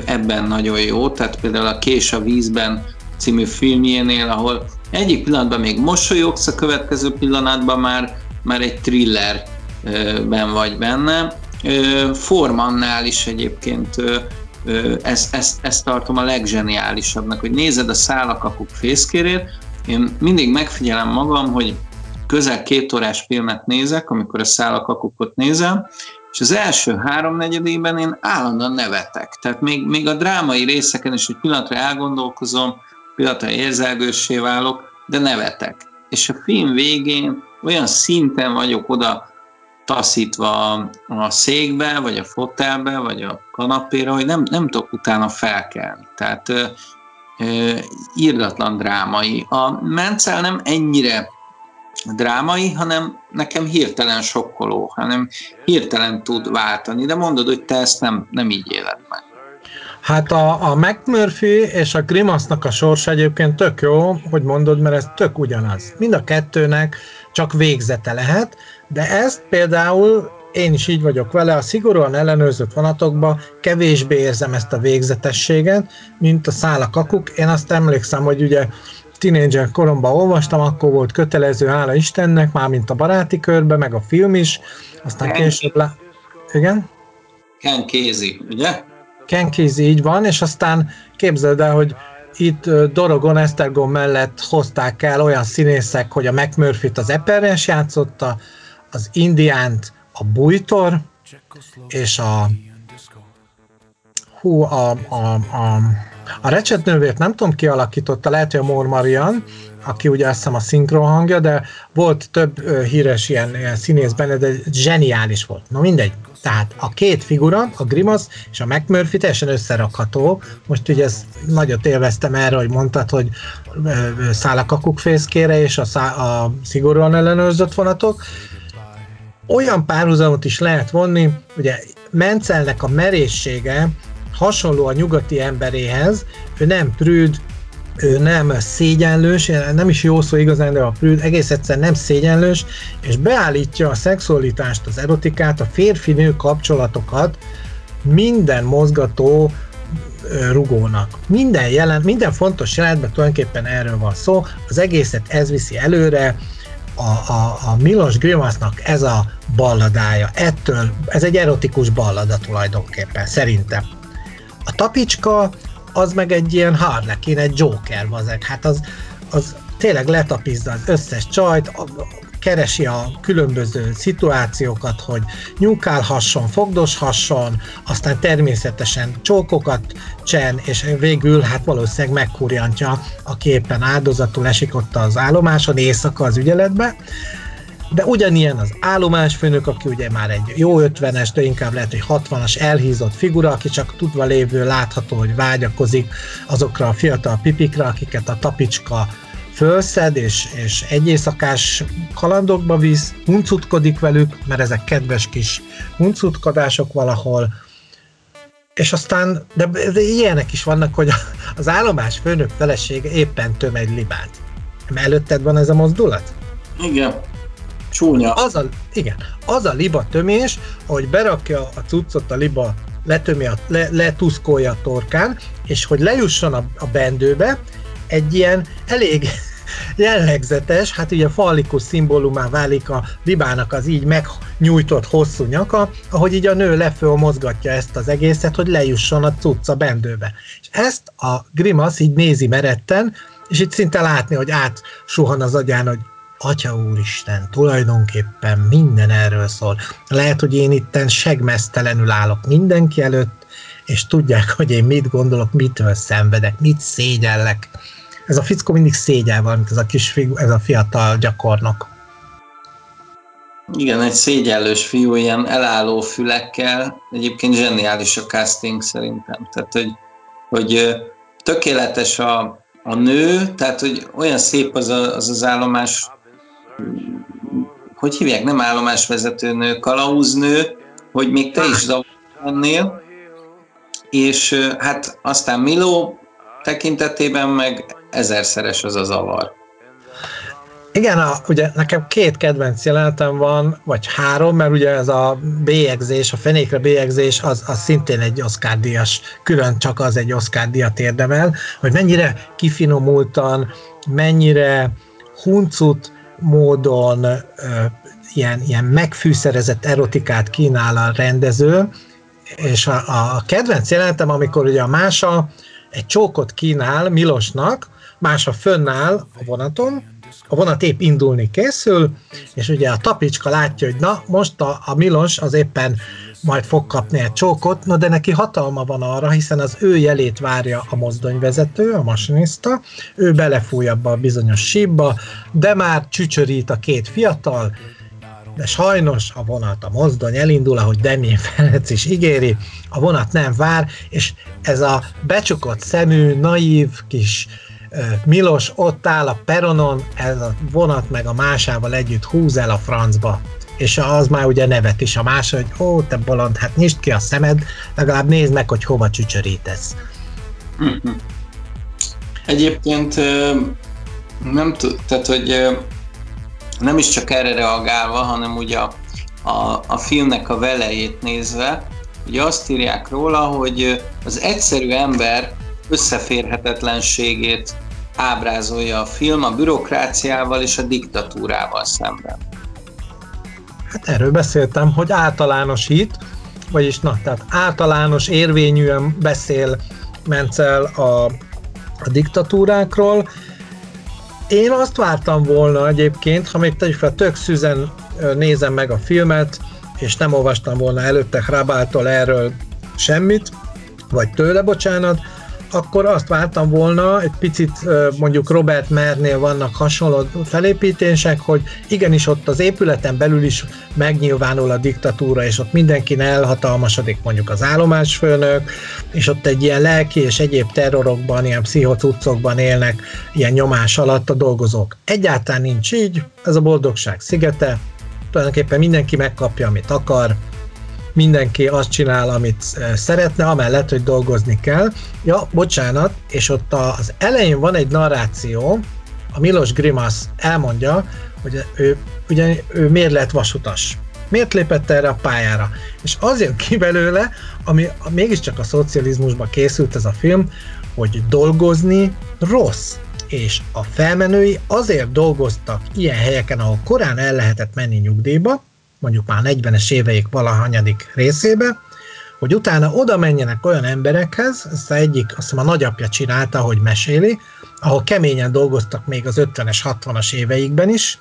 ebben nagyon jó, tehát például a Kés a vízben című filmjénél, ahol egyik pillanatban még mosolyogsz, a következő pillanatban már már egy thrillerben vagy benne. Formannál is egyébként ezt, ezt, ezt tartom a legzseniálisabbnak, hogy nézed a szálakakuk fészkérét, én mindig megfigyelem magam, hogy közel két órás filmet nézek, amikor a szálakakukot nézem, és az első háromnegyedében én állandóan nevetek. Tehát még, még a drámai részeken is egy pillanatra elgondolkozom, pillanatra érzelgőssé válok, de nevetek. És a film végén olyan szinten vagyok oda taszítva a székbe, vagy a fotelbe, vagy a kanapéra, hogy nem, nem tudok utána felkelni. Tehát ö, ö, írdatlan drámai. A Mencel nem ennyire drámai, hanem nekem hirtelen sokkoló, hanem hirtelen tud váltani, de mondod, hogy te ezt nem, nem így éled meg. Hát a, a McMurphy és a Grimace-nak a sorsa egyébként tök jó, hogy mondod, mert ez tök ugyanaz. Mind a kettőnek csak végzete lehet, de ezt például én is így vagyok vele, a szigorúan ellenőrzött vonatokban kevésbé érzem ezt a végzetességet, mint a szálakakuk. Én azt emlékszem, hogy ugye tínédzser koromban olvastam, akkor volt kötelező, hála Istennek, már mint a baráti körbe, meg a film is, aztán Ken, később le... Igen? Ken Kézi, ugye? Ken Kézi, így van, és aztán képzeld el, hogy itt Dorogon Esztergom mellett hozták el olyan színészek, hogy a McMurphy-t az Eperens játszotta, az Indiánt a Bújtor, és a hú, a, a, a, a recsetnővért nem tudom ki alakította, lehet, hogy a Mor Marian, aki ugye azt hiszem a szinkron hangja, de volt több híres ilyen, ilyen színész benne, de zseniális volt. Na mindegy. Tehát a két figura, a Grimace és a McMurphy teljesen összerakható. Most ugye ezt nagyot élveztem erre, hogy mondtad, hogy száll a kakukfészkére és a, szá- a szigorúan ellenőrzött vonatok. Olyan párhuzamot is lehet vonni, ugye Mencelnek a merészsége hasonló a nyugati emberéhez, ő nem prűd, ő nem szégyenlős, nem is jó szó igazán, de a prűd egész egyszer nem szégyenlős, és beállítja a szexualitást, az erotikát, a férfi-nő kapcsolatokat minden mozgató rugónak. Minden, jelen, minden fontos jelenetben tulajdonképpen erről van szó, az egészet ez viszi előre, a, a, a Milos Grimasnak ez a balladája, ettől, ez egy erotikus ballada tulajdonképpen, szerintem. A tapicska az meg egy ilyen Harlequin, egy Joker vazeg. Hát az, az tényleg letapizza az összes csajt, keresi a különböző szituációkat, hogy nyúkálhasson, fogdoshasson, aztán természetesen csókokat csen, és végül hát valószínűleg megkurjantja, aki éppen áldozatul esik ott az állomáson éjszaka az ügyeletbe de ugyanilyen az állomásfőnök, aki ugye már egy jó 50-es, de inkább lehet, hogy 60-as elhízott figura, aki csak tudva lévő látható, hogy vágyakozik azokra a fiatal pipikra, akiket a tapicska fölszed, és, és egy éjszakás kalandokba visz, huncutkodik velük, mert ezek kedves kis huncutkodások valahol, és aztán, de, de ilyenek is vannak, hogy az állomás főnök felesége éppen töm egy libát. Előtted van ez a mozdulat? Igen. Csúnya. Az a, igen, az a liba tömés, ahogy berakja a cuccot a liba, letömi, a, le, letuszkolja a torkán, és hogy lejusson a, a bendőbe, egy ilyen elég jellegzetes, hát ugye fallikus szimbólumá válik a libának az így megnyújtott hosszú nyaka, ahogy így a nő leföl mozgatja ezt az egészet, hogy lejusson a cucca bendőbe. És ezt a Grimasz így nézi meretten, és itt szinte látni, hogy átsuhan az agyán, hogy Atya Úristen, tulajdonképpen minden erről szól. Lehet, hogy én itten segmesztelenül állok mindenki előtt, és tudják, hogy én mit gondolok, mitől szenvedek, mit szégyellek. Ez a fickó mindig szégyel valamit, ez a kis fiú, ez a fiatal gyakornok. Igen, egy szégyellős fiú, ilyen elálló fülekkel, egyébként zseniális a casting szerintem. Tehát, hogy, hogy tökéletes a, a nő, tehát, hogy olyan szép az a, az, az állomás, hogy hívják, nem állomásvezetőnő, kalauznő, hogy még te is zavar és hát aztán Miló tekintetében meg ezerszeres az a zavar. Igen, a, ugye nekem két kedvenc jelenetem van, vagy három, mert ugye ez a bélyegzés, a fenékre bélyegzés, az, az szintén egy Oscar díjas, külön csak az egy Oscar díjat érdemel, hogy mennyire kifinomultan, mennyire huncut módon ilyen, ilyen megfűszerezett erotikát kínál a rendező, és a, a kedvenc jelenetem, amikor ugye a Mása egy csókot kínál Milosnak, Mása fönnáll a vonaton, a vonat épp indulni készül, és ugye a tapicska látja, hogy na, most a, a Milos az éppen majd fog kapni egy csókot, no de neki hatalma van arra, hiszen az ő jelét várja a mozdonyvezető, a masinista, ő belefúj abba a bizonyos sípba, de már csücsörít a két fiatal, de sajnos a vonat, a mozdony elindul, ahogy Demén Ferenc is ígéri, a vonat nem vár, és ez a becsukott szemű, naív kis Milos ott áll a peronon, ez a vonat meg a másával együtt húz el a francba. És az már ugye nevet is a más, hogy ó, te bolond, hát nyisd ki a szemed, legalább nézd meg, hogy hova csücsörítesz. Egyébként nem tud, tehát hogy nem is csak erre reagálva, hanem ugye a, a, a filmnek a velejét nézve, ugye azt írják róla, hogy az egyszerű ember összeférhetetlenségét ábrázolja a film a bürokráciával és a diktatúrával szemben. Hát erről beszéltem, hogy általánosít, vagyis na, tehát általános érvényűen beszél Mencel a, a diktatúrákról, én azt vártam volna egyébként, ha még tegyük fel, tök szüzen nézem meg a filmet, és nem olvastam volna előtte Hrabától erről semmit, vagy tőle, bocsánat, akkor azt vártam volna, egy picit mondjuk Robert Mernél vannak hasonló felépítések, hogy igenis ott az épületen belül is megnyilvánul a diktatúra, és ott mindenki elhatalmasodik mondjuk az állomásfőnök, és ott egy ilyen lelki és egyéb terrorokban, ilyen pszichocuccokban élnek ilyen nyomás alatt a dolgozók. Egyáltalán nincs így, ez a boldogság szigete, tulajdonképpen mindenki megkapja, amit akar, mindenki azt csinál, amit szeretne, amellett, hogy dolgozni kell. Ja, bocsánat, és ott az elején van egy narráció, a Milos Grimas elmondja, hogy ő, ugye, ő miért lett vasutas. Miért lépett erre a pályára? És azért ki belőle, ami mégiscsak a szocializmusban készült ez a film, hogy dolgozni rossz. És a felmenői azért dolgoztak ilyen helyeken, ahol korán el lehetett menni nyugdíjba, mondjuk már 40-es éveik valahanyadik részébe, hogy utána oda menjenek olyan emberekhez, ezt a egyik, azt hiszem a nagyapja csinálta, hogy meséli, ahol keményen dolgoztak még az 50-es, 60-as éveikben is,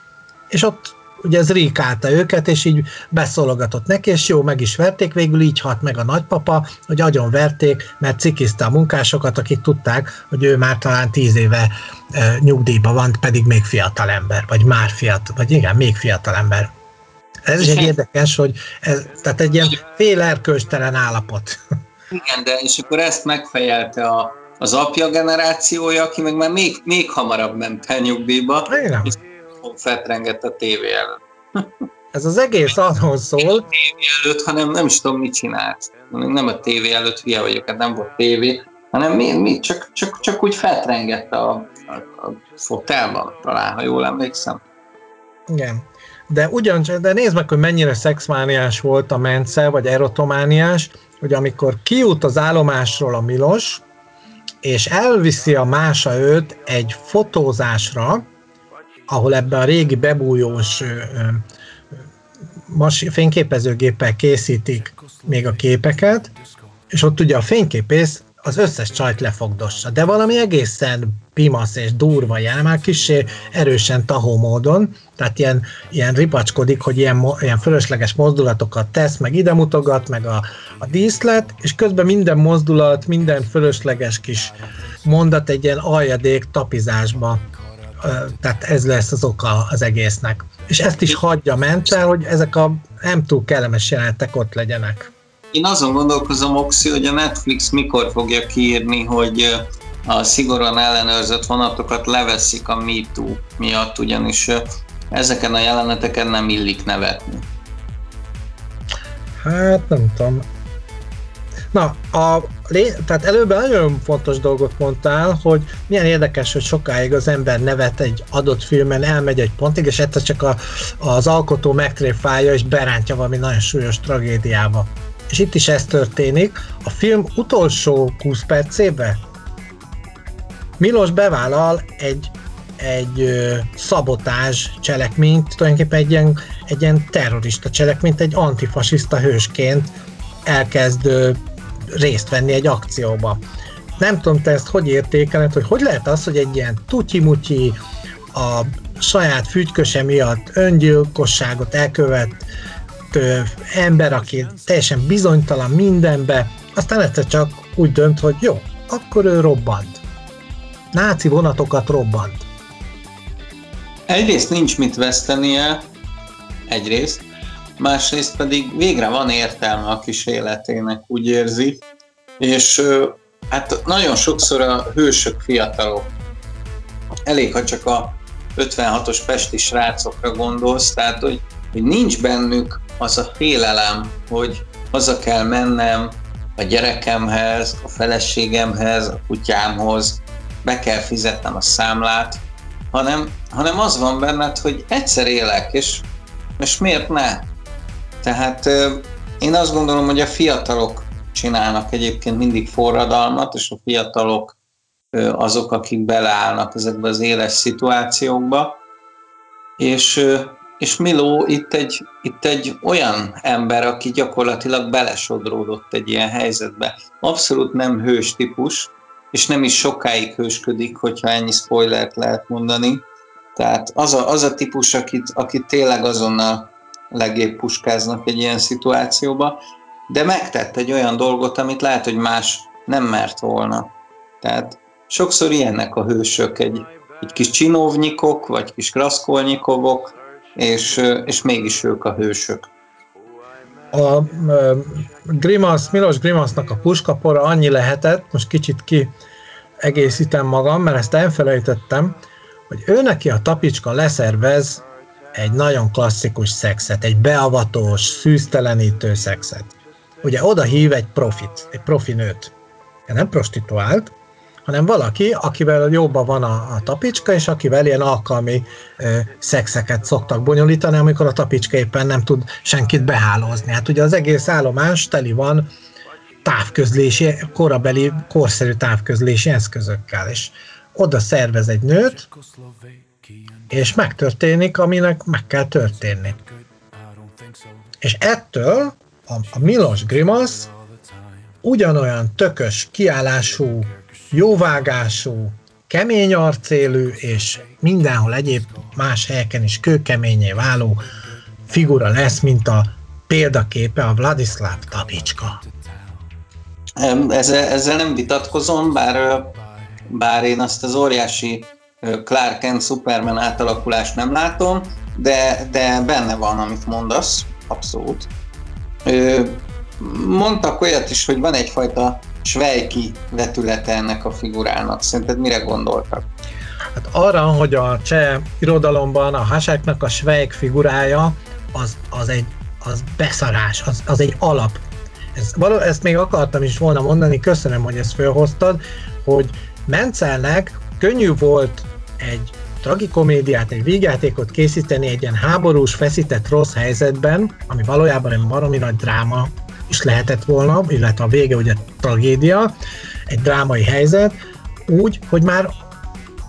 és ott ugye ez ríkálta őket, és így beszólogatott neki, és jó, meg is verték, végül így halt meg a nagypapa, hogy agyon verték, mert cikizte a munkásokat, akik tudták, hogy ő már talán tíz éve e, nyugdíjba van, pedig még fiatal ember, vagy már fiatal, vagy igen, még fiatal ember. Ez is egy érdekes, hogy ez, tehát egy ilyen fél erkölcstelen állapot. Igen, de és akkor ezt megfejelte a, az apja generációja, aki meg már még, még hamarabb ment el nyugdíjba, Igen. és fetrengett a tévé előtt. Ez az egész arról szól. Nem a tévé előtt, hanem nem is tudom, mit csinált. Nem a tévé előtt, hülye vagyok, hát nem volt tévé, hanem mi, mi csak, csak, csak úgy fetrengett a, a, a fotelban, talán, ha jól emlékszem. Igen. De ugyancsak, de nézd meg, hogy mennyire szexmániás volt a Mence, vagy erotomániás, hogy amikor kijut az állomásról a Milos, és elviszi a mása őt egy fotózásra, ahol ebben a régi bebújós mas, fényképezőgéppel készítik még a képeket, és ott ugye a fényképész az összes csajt lefogdossa, de valami egészen pimasz és durva jel, már kicsi erősen tahó módon, tehát ilyen, ilyen ripacskodik, hogy ilyen, ilyen fölösleges mozdulatokat tesz, meg ide mutogat, meg a, a díszlet, és közben minden mozdulat, minden fölösleges kis mondat egy ilyen aljadék tapizásba, tehát ez lesz az oka az egésznek. És ezt is hagyja mentel, hogy ezek a nem túl kellemes jelenetek ott legyenek. Én azon gondolkozom, Oxi, hogy a Netflix mikor fogja kiírni, hogy a szigorúan ellenőrzött vonatokat leveszik a MeToo miatt, ugyanis ezeken a jeleneteken nem illik nevetni. Hát nem tudom. Na, a, tehát előbb nagyon fontos dolgot mondtál, hogy milyen érdekes, hogy sokáig az ember nevet egy adott filmen, elmegy egy pontig, és egyszer csak a, az alkotó megtréfálja és berántja valami nagyon súlyos tragédiába. És itt is ez történik. A film utolsó 20 percébe Milos bevállal egy, egy szabotás cselekményt, tulajdonképpen egy ilyen, egy ilyen terrorista cselekményt, egy antifasiszta hősként elkezd részt venni egy akcióba. Nem tudom, te ezt hogy értékeled, hogy hogy lehet az, hogy egy ilyen tutyi a saját fügyköse miatt öngyilkosságot elkövet ö, ember, aki teljesen bizonytalan mindenbe, aztán egyszer csak úgy dönt, hogy jó, akkor ő robbant. Náci vonatokat robbant. Egyrészt nincs mit vesztenie, egyrészt, másrészt pedig végre van értelme a kis életének, úgy érzi, és hát nagyon sokszor a hősök fiatalok. Elég, ha csak a 56-os pesti srácokra gondolsz, tehát hogy, hogy nincs bennük az a félelem, hogy haza kell mennem a gyerekemhez, a feleségemhez, a kutyámhoz, be kell fizetnem a számlát, hanem, hanem az van benned, hogy egyszer élek, és, és miért ne? Tehát én azt gondolom, hogy a fiatalok csinálnak egyébként mindig forradalmat, és a fiatalok azok, akik beleállnak ezekbe az éles szituációkba. És, és Miló itt egy, itt egy olyan ember, aki gyakorlatilag belesodródott egy ilyen helyzetbe. Abszolút nem hős típus, és nem is sokáig hősködik, hogyha ennyi spoilert lehet mondani. Tehát az a, az a típus, akit, akit tényleg azonnal legébb puskáznak egy ilyen szituációba, de megtett egy olyan dolgot, amit lehet, hogy más nem mert volna. Tehát sokszor ilyenek a hősök, egy, egy kis csinovnyikok, vagy kis kraszkolnyikovok, és, és mégis ők a hősök. A Grimasz, Milos Grimasznak a puskapora annyi lehetett, most kicsit ki egészítem magam, mert ezt elfelejtettem, hogy ő neki a tapicska leszervez egy nagyon klasszikus szexet, egy beavatós, szűztelenítő szexet. Ugye oda hív egy profit, egy profi nőt. Nem prostituált, hanem valaki, akivel jobban van a, a tapicska, és akivel ilyen alkalmi ö, szexeket szoktak bonyolítani, amikor a tapicska éppen nem tud senkit behálózni. Hát ugye az egész állomás teli van távközlési, korabeli, korszerű távközlési eszközökkel, és oda szervez egy nőt, és megtörténik, aminek meg kell történni. És ettől a, a Milos Grimasz ugyanolyan tökös, kiállású, jóvágású, kemény arcélű, és mindenhol egyéb más helyeken is kőkeményé váló figura lesz, mint a példaképe a Vladislav Tabicska. Ezzel, ezzel nem vitatkozom, bár, bár én azt az óriási Clark Kent Superman átalakulást nem látom, de, de benne van, amit mondasz, abszolút. Mondtak olyat is, hogy van egyfajta svejki vetülete ennek a figurának. Szerinted mire gondoltak? Hát arra, hogy a cseh irodalomban a hasáknak a svejk figurája az, az egy az beszarás, az, az egy alap. Ez, való, ezt még akartam is volna mondani, köszönöm, hogy ezt felhoztad, hogy Mencelnek könnyű volt egy tragikomédiát, egy vígjátékot készíteni egy ilyen háborús, feszített rossz helyzetben, ami valójában egy baromi nagy dráma is lehetett volna, illetve a vége ugye tragédia, egy drámai helyzet, úgy, hogy már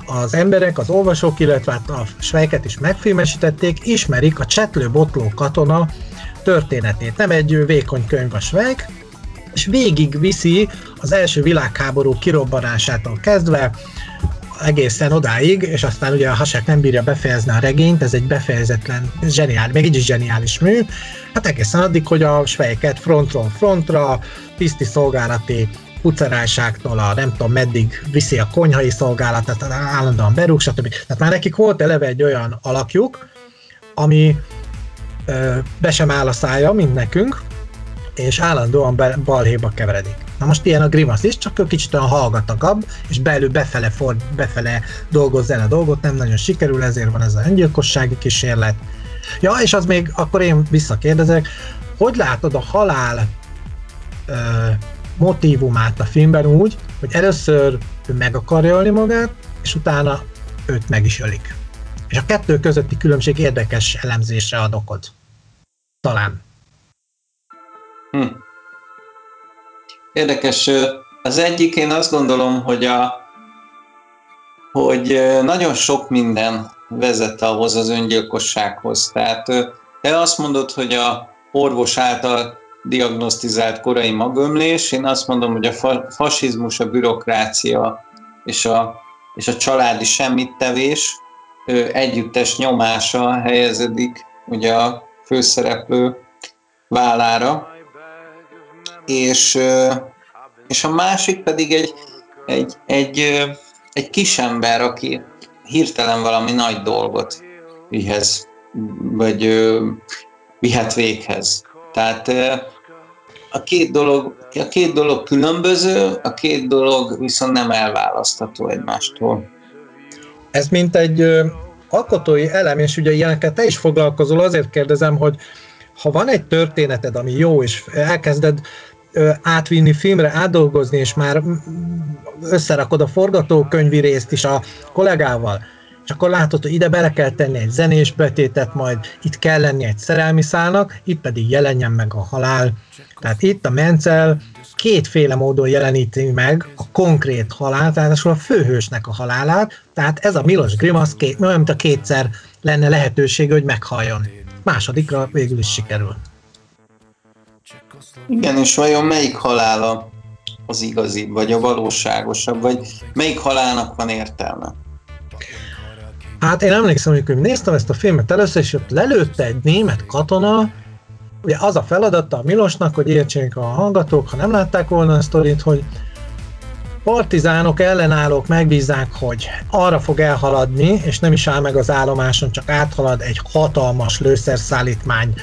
az emberek, az olvasók, illetve hát a svejket is megfilmesítették, ismerik a csetlő-botló katona történetét. Nem egy vékony könyv a svejk, és végig viszi az első világháború kirobbanásától kezdve, egészen odáig, és aztán ugye a Hasek nem bírja befejezni a regényt, ez egy befejezetlen, zseniális, még így is zseniális mű, hát egészen addig, hogy a svejket frontról frontra, tiszti szolgálati puceráságtól a nem tudom meddig viszi a konyhai szolgálatot, állandóan berúg, stb. Tehát már nekik volt eleve egy olyan alakjuk, ami ö, be sem áll a szája, mint nekünk, és állandóan be, balhéba keveredik. Na most ilyen a Grimace is, csak ő kicsit olyan hallgatagabb, és belül befele, ford, befele dolgoz el a dolgot, nem nagyon sikerül, ezért van ez a öngyilkossági kísérlet. Ja, és az még, akkor én visszakérdezek, hogy látod a halál ö, motivumát a filmben úgy, hogy először ő meg akarja ölni magát, és utána őt meg is ölik. És a kettő közötti különbség érdekes elemzésre ad okot. Talán. Hm. Érdekes. Az egyik, én azt gondolom, hogy a hogy nagyon sok minden vezet ahhoz az öngyilkossághoz. Tehát te azt mondod, hogy a orvos által diagnosztizált korai magömlés, én azt mondom, hogy a fa- fasizmus, a bürokrácia és a, és a családi semmittevés együttes nyomása helyezedik ugye a főszereplő vállára, és, és a másik pedig egy, egy, egy, egy kisember, aki hirtelen valami nagy dolgot vihez, vagy vihet véghez. Tehát a két, dolog, a két dolog különböző, a két dolog viszont nem elválasztható egymástól. Ez mint egy ö, alkotói elem, és ugye ilyeneket te is foglalkozol, azért kérdezem, hogy ha van egy történeted, ami jó, és elkezded átvinni filmre, átdolgozni, és már összerakod a forgatókönyvi részt is a kollégával, és akkor látod, hogy ide bele kell tenni egy zenés betétet, majd itt kell lenni egy szerelmi szálnak, itt pedig jelenjen meg a halál. Tehát itt a Mencel kétféle módon jeleníti meg a konkrét halált, tehát a főhősnek a halálát, tehát ez a Milos Grimasz két, olyan, mint a kétszer lenne lehetőség, hogy meghalljon. Másodikra végül is sikerül. Igen, és vajon melyik halála az igazi, vagy a valóságosabb, vagy melyik halálnak van értelme? Hát én emlékszem, hogy néztem ezt a filmet először, és ott lelőtte egy német katona, ugye az a feladata a Milosnak, hogy értsék a hallgatók, ha nem látták volna a sztorit, hogy partizánok, ellenállók megbízzák, hogy arra fog elhaladni, és nem is áll meg az állomáson, csak áthalad egy hatalmas lőszerszállítmány,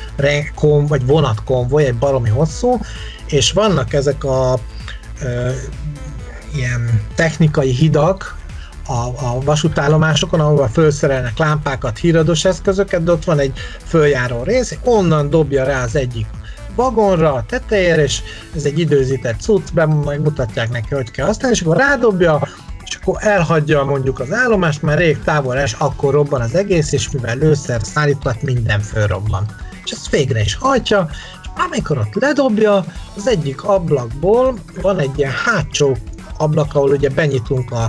kon, vagy vonatkonvoj, egy baromi hosszú, és vannak ezek a ö, ilyen technikai hidak, a, a vasútállomásokon, ahol felszerelnek lámpákat, hírados eszközöket, de ott van egy följáró rész, onnan dobja rá az egyik vagonra, a tetejére, és ez egy időzített cucc, be megmutatják neki, hogy kell használni, és akkor rádobja, és akkor elhagyja mondjuk az állomást, már rég távol es, akkor robban az egész, és mivel lőszer szállított, minden fölrobban. És ezt végre is hajtja, és amikor ott ledobja, az egyik ablakból van egy ilyen hátsó ablak, ahol ugye benyitunk a,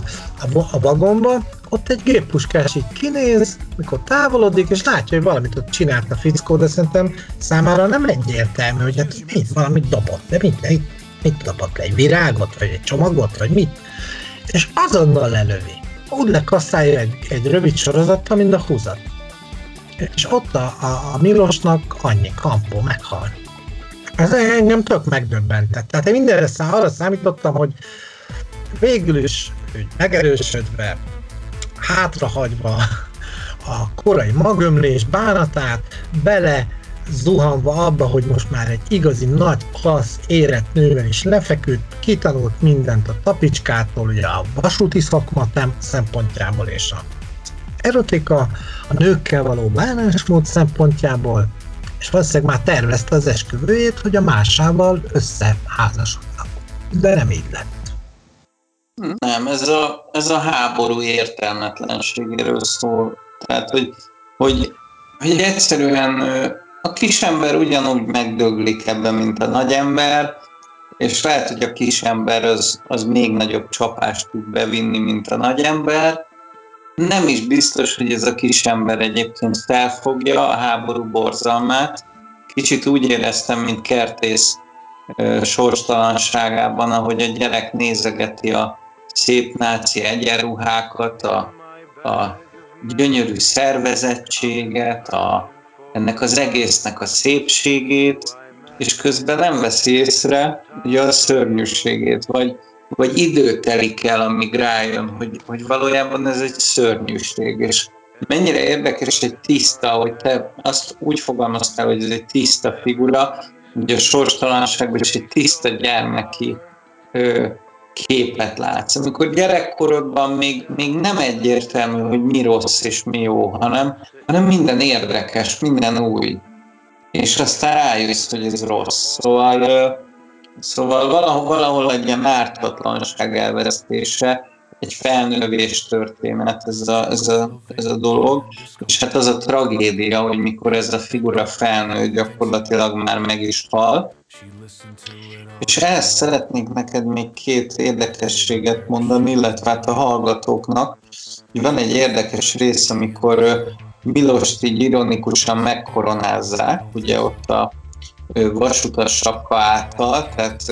a, a vagomba, ott egy géppuskás így kinéz, mikor távolodik, és látja, hogy valamit ott csinált a fickó, de szerintem számára nem egyértelmű, hogy hát mit, valamit dobott, de mit, mit, mit dobott le, egy virágot, vagy egy csomagot, vagy mit. És azonnal lelövi. Úgy lekasszálja egy, egy rövid sorozattal, mint a húzat. És ott a, a, a Milosnak annyi kampó meghal. Ez engem tök megdöbbentett. Tehát én mindenre szá, arra számítottam, hogy végül is hogy megerősödve, hátrahagyva a korai magömlés bánatát, bele zuhanva abba, hogy most már egy igazi nagy, klassz, érett nővel is lefeküdt, kitanult mindent a tapicskától, ugye a vasúti szakma szempontjából és a erotika, a nőkkel való bánásmód szempontjából, és valószínűleg már tervezte az esküvőjét, hogy a másával összeházasodnak. De nem így lett. Nem, ez a, ez a háború értelmetlenségéről szól. Tehát, hogy, hogy, hogy egyszerűen a kisember ugyanúgy megdöglik ebben, mint a nagyember, és lehet, hogy a kisember az, az még nagyobb csapást tud bevinni, mint a nagyember, nem is biztos, hogy ez a kis ember egyébként felfogja a háború borzalmát. Kicsit úgy éreztem, mint kertész sorstalanságában, ahogy a gyerek nézegeti a szép náci egyenruhákat, a, a gyönyörű szervezettséget, a, ennek az egésznek a szépségét, és közben nem veszi észre ugye a szörnyűségét, vagy, vagy idő telik el, amíg rájön, hogy, hogy valójában ez egy szörnyűség, és mennyire érdekes egy tiszta, hogy te azt úgy fogalmaztál, hogy ez egy tiszta figura, ugye a sorstalanságban is egy tiszta gyermeki ö, képet látsz. Amikor gyerekkorodban még, még nem egyértelmű, hogy mi rossz és mi jó, hanem, hanem minden érdekes, minden új. És aztán rájössz, hogy ez rossz. Szóval, szóval valahol, valahol egy ilyen ártatlanság elvesztése, egy felnövés történet ez a, ez, a, ez a dolog, és hát az a tragédia, hogy mikor ez a figura felnő, gyakorlatilag már meg is hal. És ehhez szeretnék neked még két érdekességet mondani, illetve hát a hallgatóknak. Van egy érdekes rész, amikor Milost így ironikusan megkoronázzák, ugye ott a vasutas sapka által, tehát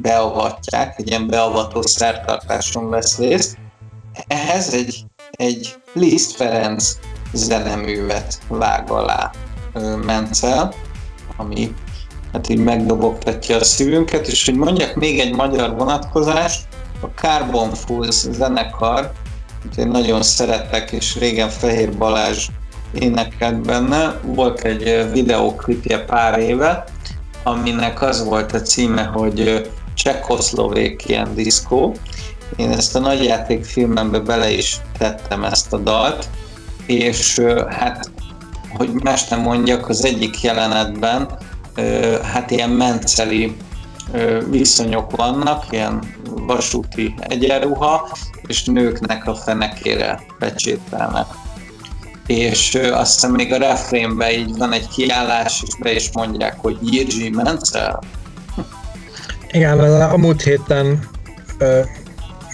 beavatják, egy ilyen beavató szertartáson vesz részt. Ehhez egy, egy Liszt Ferenc zeneművet vág alá Mencel, ami hát így megdobogtatja a szívünket, és hogy mondjak még egy magyar vonatkozást, a Carbon Fools zenekar, én nagyon szeretek, és régen Fehér Balázs énekelt benne. Volt egy videóklipje pár éve, aminek az volt a címe, hogy Csehkoszlovékian Disco. Én ezt a nagyjáték filmembe bele is tettem ezt a dalt, és hát, hogy más nem mondjak, az egyik jelenetben hát ilyen menceli viszonyok vannak, ilyen vasúti egyenruha, és nőknek a fenekére pecsételnek és azt hiszem még a refrénben így van egy kiállás, és be is mondják, hogy Jirzsi Mencel. Igen, a múlt héten ö,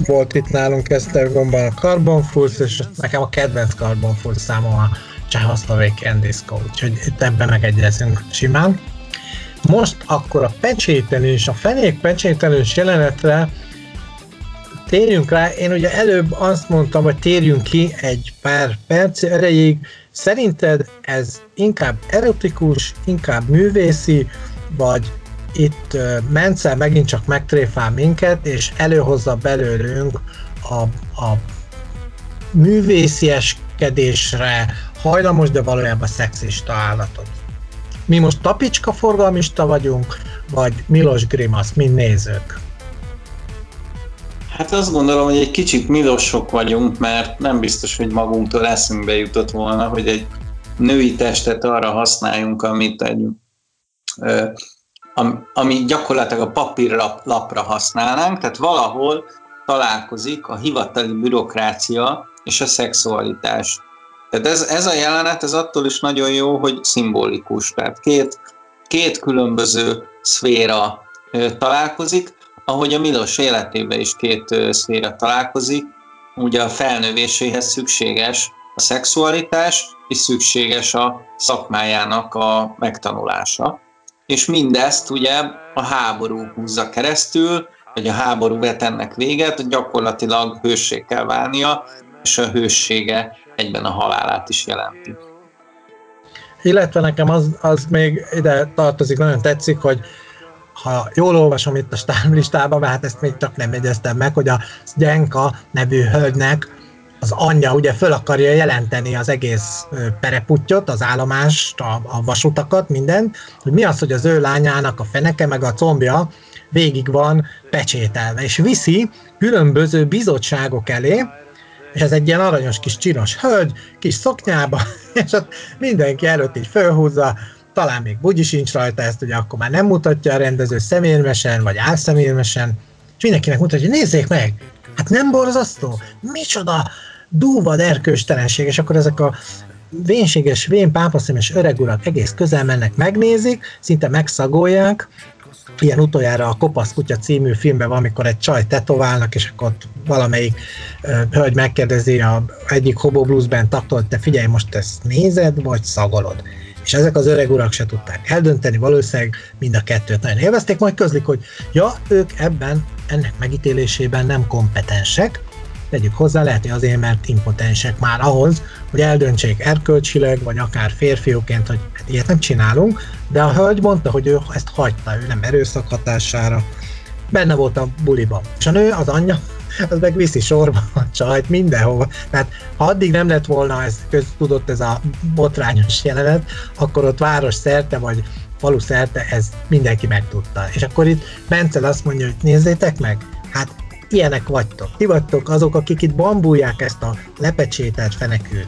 volt itt nálunk Esztergomban a Carbon Fools, és nekem a kedvenc Carbon Fools számom a Csehaszlovék Disco, úgyhogy itt ebben megegyezünk simán. Most akkor a pecsételés, a fenék pecsételős jelenetre térjünk rá, én ugye előbb azt mondtam, hogy térjünk ki egy pár perc erejéig. Szerinted ez inkább erotikus, inkább művészi, vagy itt uh, Mencel megint csak megtréfál minket, és előhozza belőlünk a, a művészieskedésre hajlamos, de valójában szexista állatot. Mi most tapicska forgalmista vagyunk, vagy Milos Grimasz, mint nézők? Hát azt gondolom, hogy egy kicsit milosok vagyunk, mert nem biztos, hogy magunktól eszünkbe jutott volna, hogy egy női testet arra használjunk, amit egy, ami gyakorlatilag a papírlapra használnánk, tehát valahol találkozik a hivatali bürokrácia és a szexualitás. Tehát ez, ez a jelenet, ez attól is nagyon jó, hogy szimbolikus. Tehát két, két különböző szféra találkozik, ahogy a Milos életében is két szféra találkozik, ugye a felnövéséhez szükséges a szexualitás, és szükséges a szakmájának a megtanulása. És mindezt ugye a háború húzza keresztül, vagy a háború vet ennek véget, gyakorlatilag hősség kell válnia, és a hőssége egyben a halálát is jelenti. Illetve nekem az, az még ide tartozik, nagyon tetszik, hogy ha jól olvasom itt a stámlistában, mert hát ezt még csak nem jegyeztem meg, hogy a Gyenka nevű hölgynek az anyja ugye föl akarja jelenteni az egész pereputtyot, az állomást, a, a vasutakat, mindent, hogy mi az, hogy az ő lányának a feneke meg a combja végig van pecsételve, és viszi különböző bizottságok elé, és ez egy ilyen aranyos kis csinos hölgy, kis szoknyába, és ott mindenki előtt így fölhúzza, talán még bugyi sincs rajta, ezt ugye akkor már nem mutatja a rendező szemérmesen, vagy álszemérmesen, és mindenkinek mutatja, hogy nézzék meg, hát nem borzasztó? Micsoda dúvad erkőstelenség, és akkor ezek a vénséges, vén pápaszemes öreg urak egész közel mennek, megnézik, szinte megszagolják, ilyen utoljára a Kopasz kutya című filmben van, amikor egy csaj tetoválnak, és akkor ott valamelyik uh, hölgy megkérdezi a egyik Hobo Blues Band taktól, te figyelj, most ezt nézed, vagy szagolod? És ezek az öreg urak se tudták eldönteni, valószínűleg mind a kettőt nagyon élvezték, majd közlik, hogy ja, ők ebben, ennek megítélésében nem kompetensek, tegyük hozzá, lehet, hogy azért, mert impotensek már ahhoz, hogy eldöntsék erkölcsileg, vagy akár férfiúként, hogy hát ilyet nem csinálunk, de a hölgy mondta, hogy ő ezt hagyta, ő nem erőszak hatására, benne volt a buliban. És a nő, az anyja, az meg viszi sorba a csajt mindenhova. Tehát ha addig nem lett volna ez tudott ez a botrányos jelenet, akkor ott város szerte, vagy falu szerte ez mindenki megtudta. És akkor itt Bencel azt mondja, hogy nézzétek meg, hát ilyenek vagytok. Ti vagytok azok, akik itt bambulják ezt a lepecsételt fenekű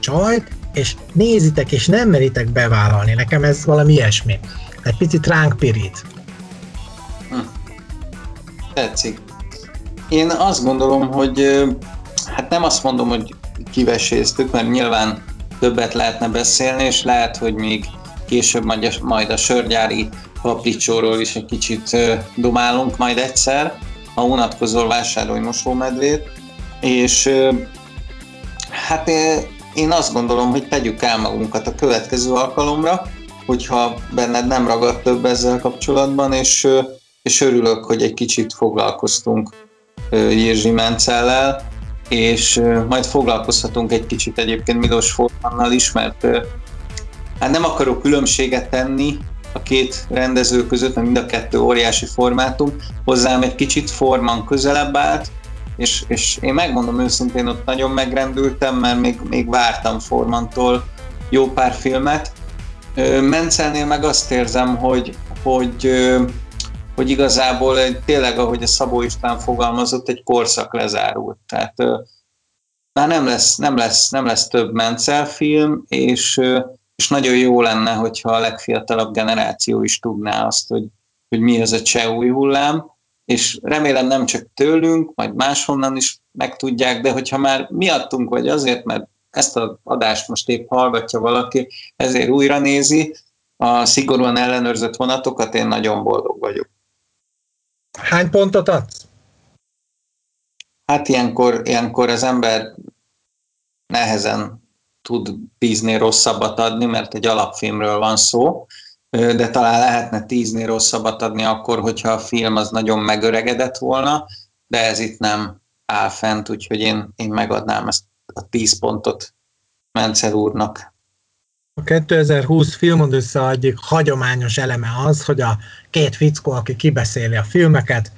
csajt, és nézitek, és nem meritek bevállalni. Nekem ez valami ilyesmi. Egy picit ránk pirít. Hm. Tetszik. Én azt gondolom, hogy hát nem azt mondom, hogy kiveséztük, mert nyilván többet lehetne beszélni, és lehet, hogy még később majd a, sörgyári papricsóról is egy kicsit domálunk majd egyszer, ha unatkozol, vásárolj mosómedvét, és hát én azt gondolom, hogy tegyük el magunkat a következő alkalomra, hogyha benned nem ragadt több ezzel kapcsolatban, és, és örülök, hogy egy kicsit foglalkoztunk Jirzsi Mencellel, és majd foglalkozhatunk egy kicsit egyébként Milos Formannal is, mert hát nem akarok különbséget tenni a két rendező között, mert mind a kettő óriási formátum, hozzám egy kicsit Forman közelebb állt, és, és én megmondom őszintén, ott nagyon megrendültem, mert még, még vártam Formantól jó pár filmet. Mencelnél meg azt érzem, hogy, hogy, hogy igazából tényleg, ahogy a Szabó István fogalmazott, egy korszak lezárult. Tehát már nem lesz, nem lesz, nem lesz több Mencel film, és és nagyon jó lenne, hogyha a legfiatalabb generáció is tudná azt, hogy, hogy mi az a cseh új hullám, és remélem nem csak tőlünk, majd máshonnan is megtudják, de hogyha már miattunk vagy azért, mert ezt az adást most épp hallgatja valaki, ezért újra nézi a szigorúan ellenőrzött vonatokat, én nagyon boldog vagyok. Hány pontot adsz? Hát ilyenkor, ilyenkor az ember nehezen tud tíznél rosszabbat adni, mert egy alapfilmről van szó, de talán lehetne tíznél rosszabbat adni akkor, hogyha a film az nagyon megöregedett volna, de ez itt nem áll fent, úgyhogy én, én megadnám ezt a tíz pontot Mencer úrnak. A 2020 filmod össze egyik hagyományos eleme az, hogy a két fickó, aki kibeszéli a filmeket,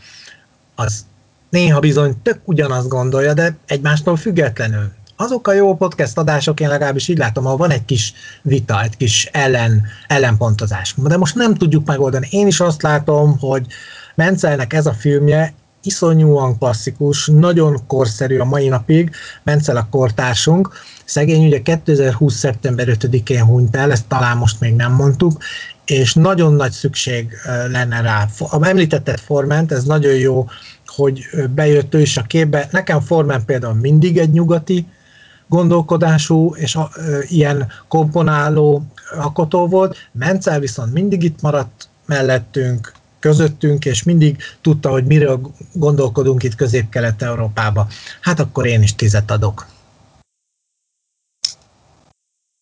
az néha bizony tök ugyanazt gondolja, de egymástól függetlenül azok a jó podcast adások, én legalábbis így látom, ahol van egy kis vita, egy kis ellen, ellenpontozás. De most nem tudjuk megoldani. Én is azt látom, hogy Mencelnek ez a filmje iszonyúan klasszikus, nagyon korszerű a mai napig, Mencel a kortársunk, szegény ugye 2020. szeptember 5-én hunyt el, ezt talán most még nem mondtuk, és nagyon nagy szükség lenne rá. A említetted Forment, ez nagyon jó, hogy bejött ő is a képbe. Nekem Forman például mindig egy nyugati gondolkodású és a, ö, ilyen komponáló alkotó volt. Mencel viszont mindig itt maradt mellettünk, közöttünk, és mindig tudta, hogy miről gondolkodunk itt Közép-Kelet-Európába. Hát akkor én is tizet adok.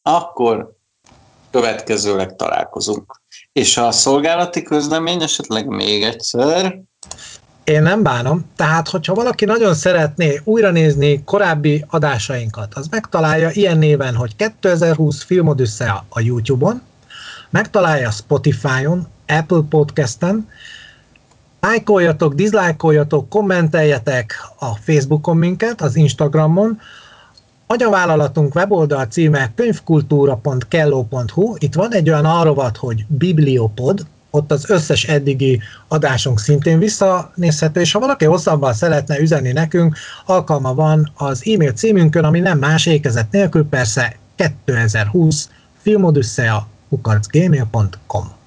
Akkor következőleg találkozunk. És a szolgálati közlemény esetleg még egyszer én nem bánom. Tehát, hogyha valaki nagyon szeretné újra nézni korábbi adásainkat, az megtalálja ilyen néven, hogy 2020 Filmodüssza a YouTube-on, megtalálja Spotify-on, Apple Podcast-en, lájkoljatok, diszlájkoljatok, kommenteljetek a Facebookon minket, az Instagramon, Agyavállalatunk weboldal címe könyvkultúra.kello.hu, itt van egy olyan arrovat, hogy Bibliopod, ott az összes eddigi adásunk szintén visszanézhető, és ha valaki hosszabban szeretne üzenni nekünk, alkalma van az e-mail címünkön, ami nem más ékezet nélkül persze 2020 filmodüsszea hookartsgmail.com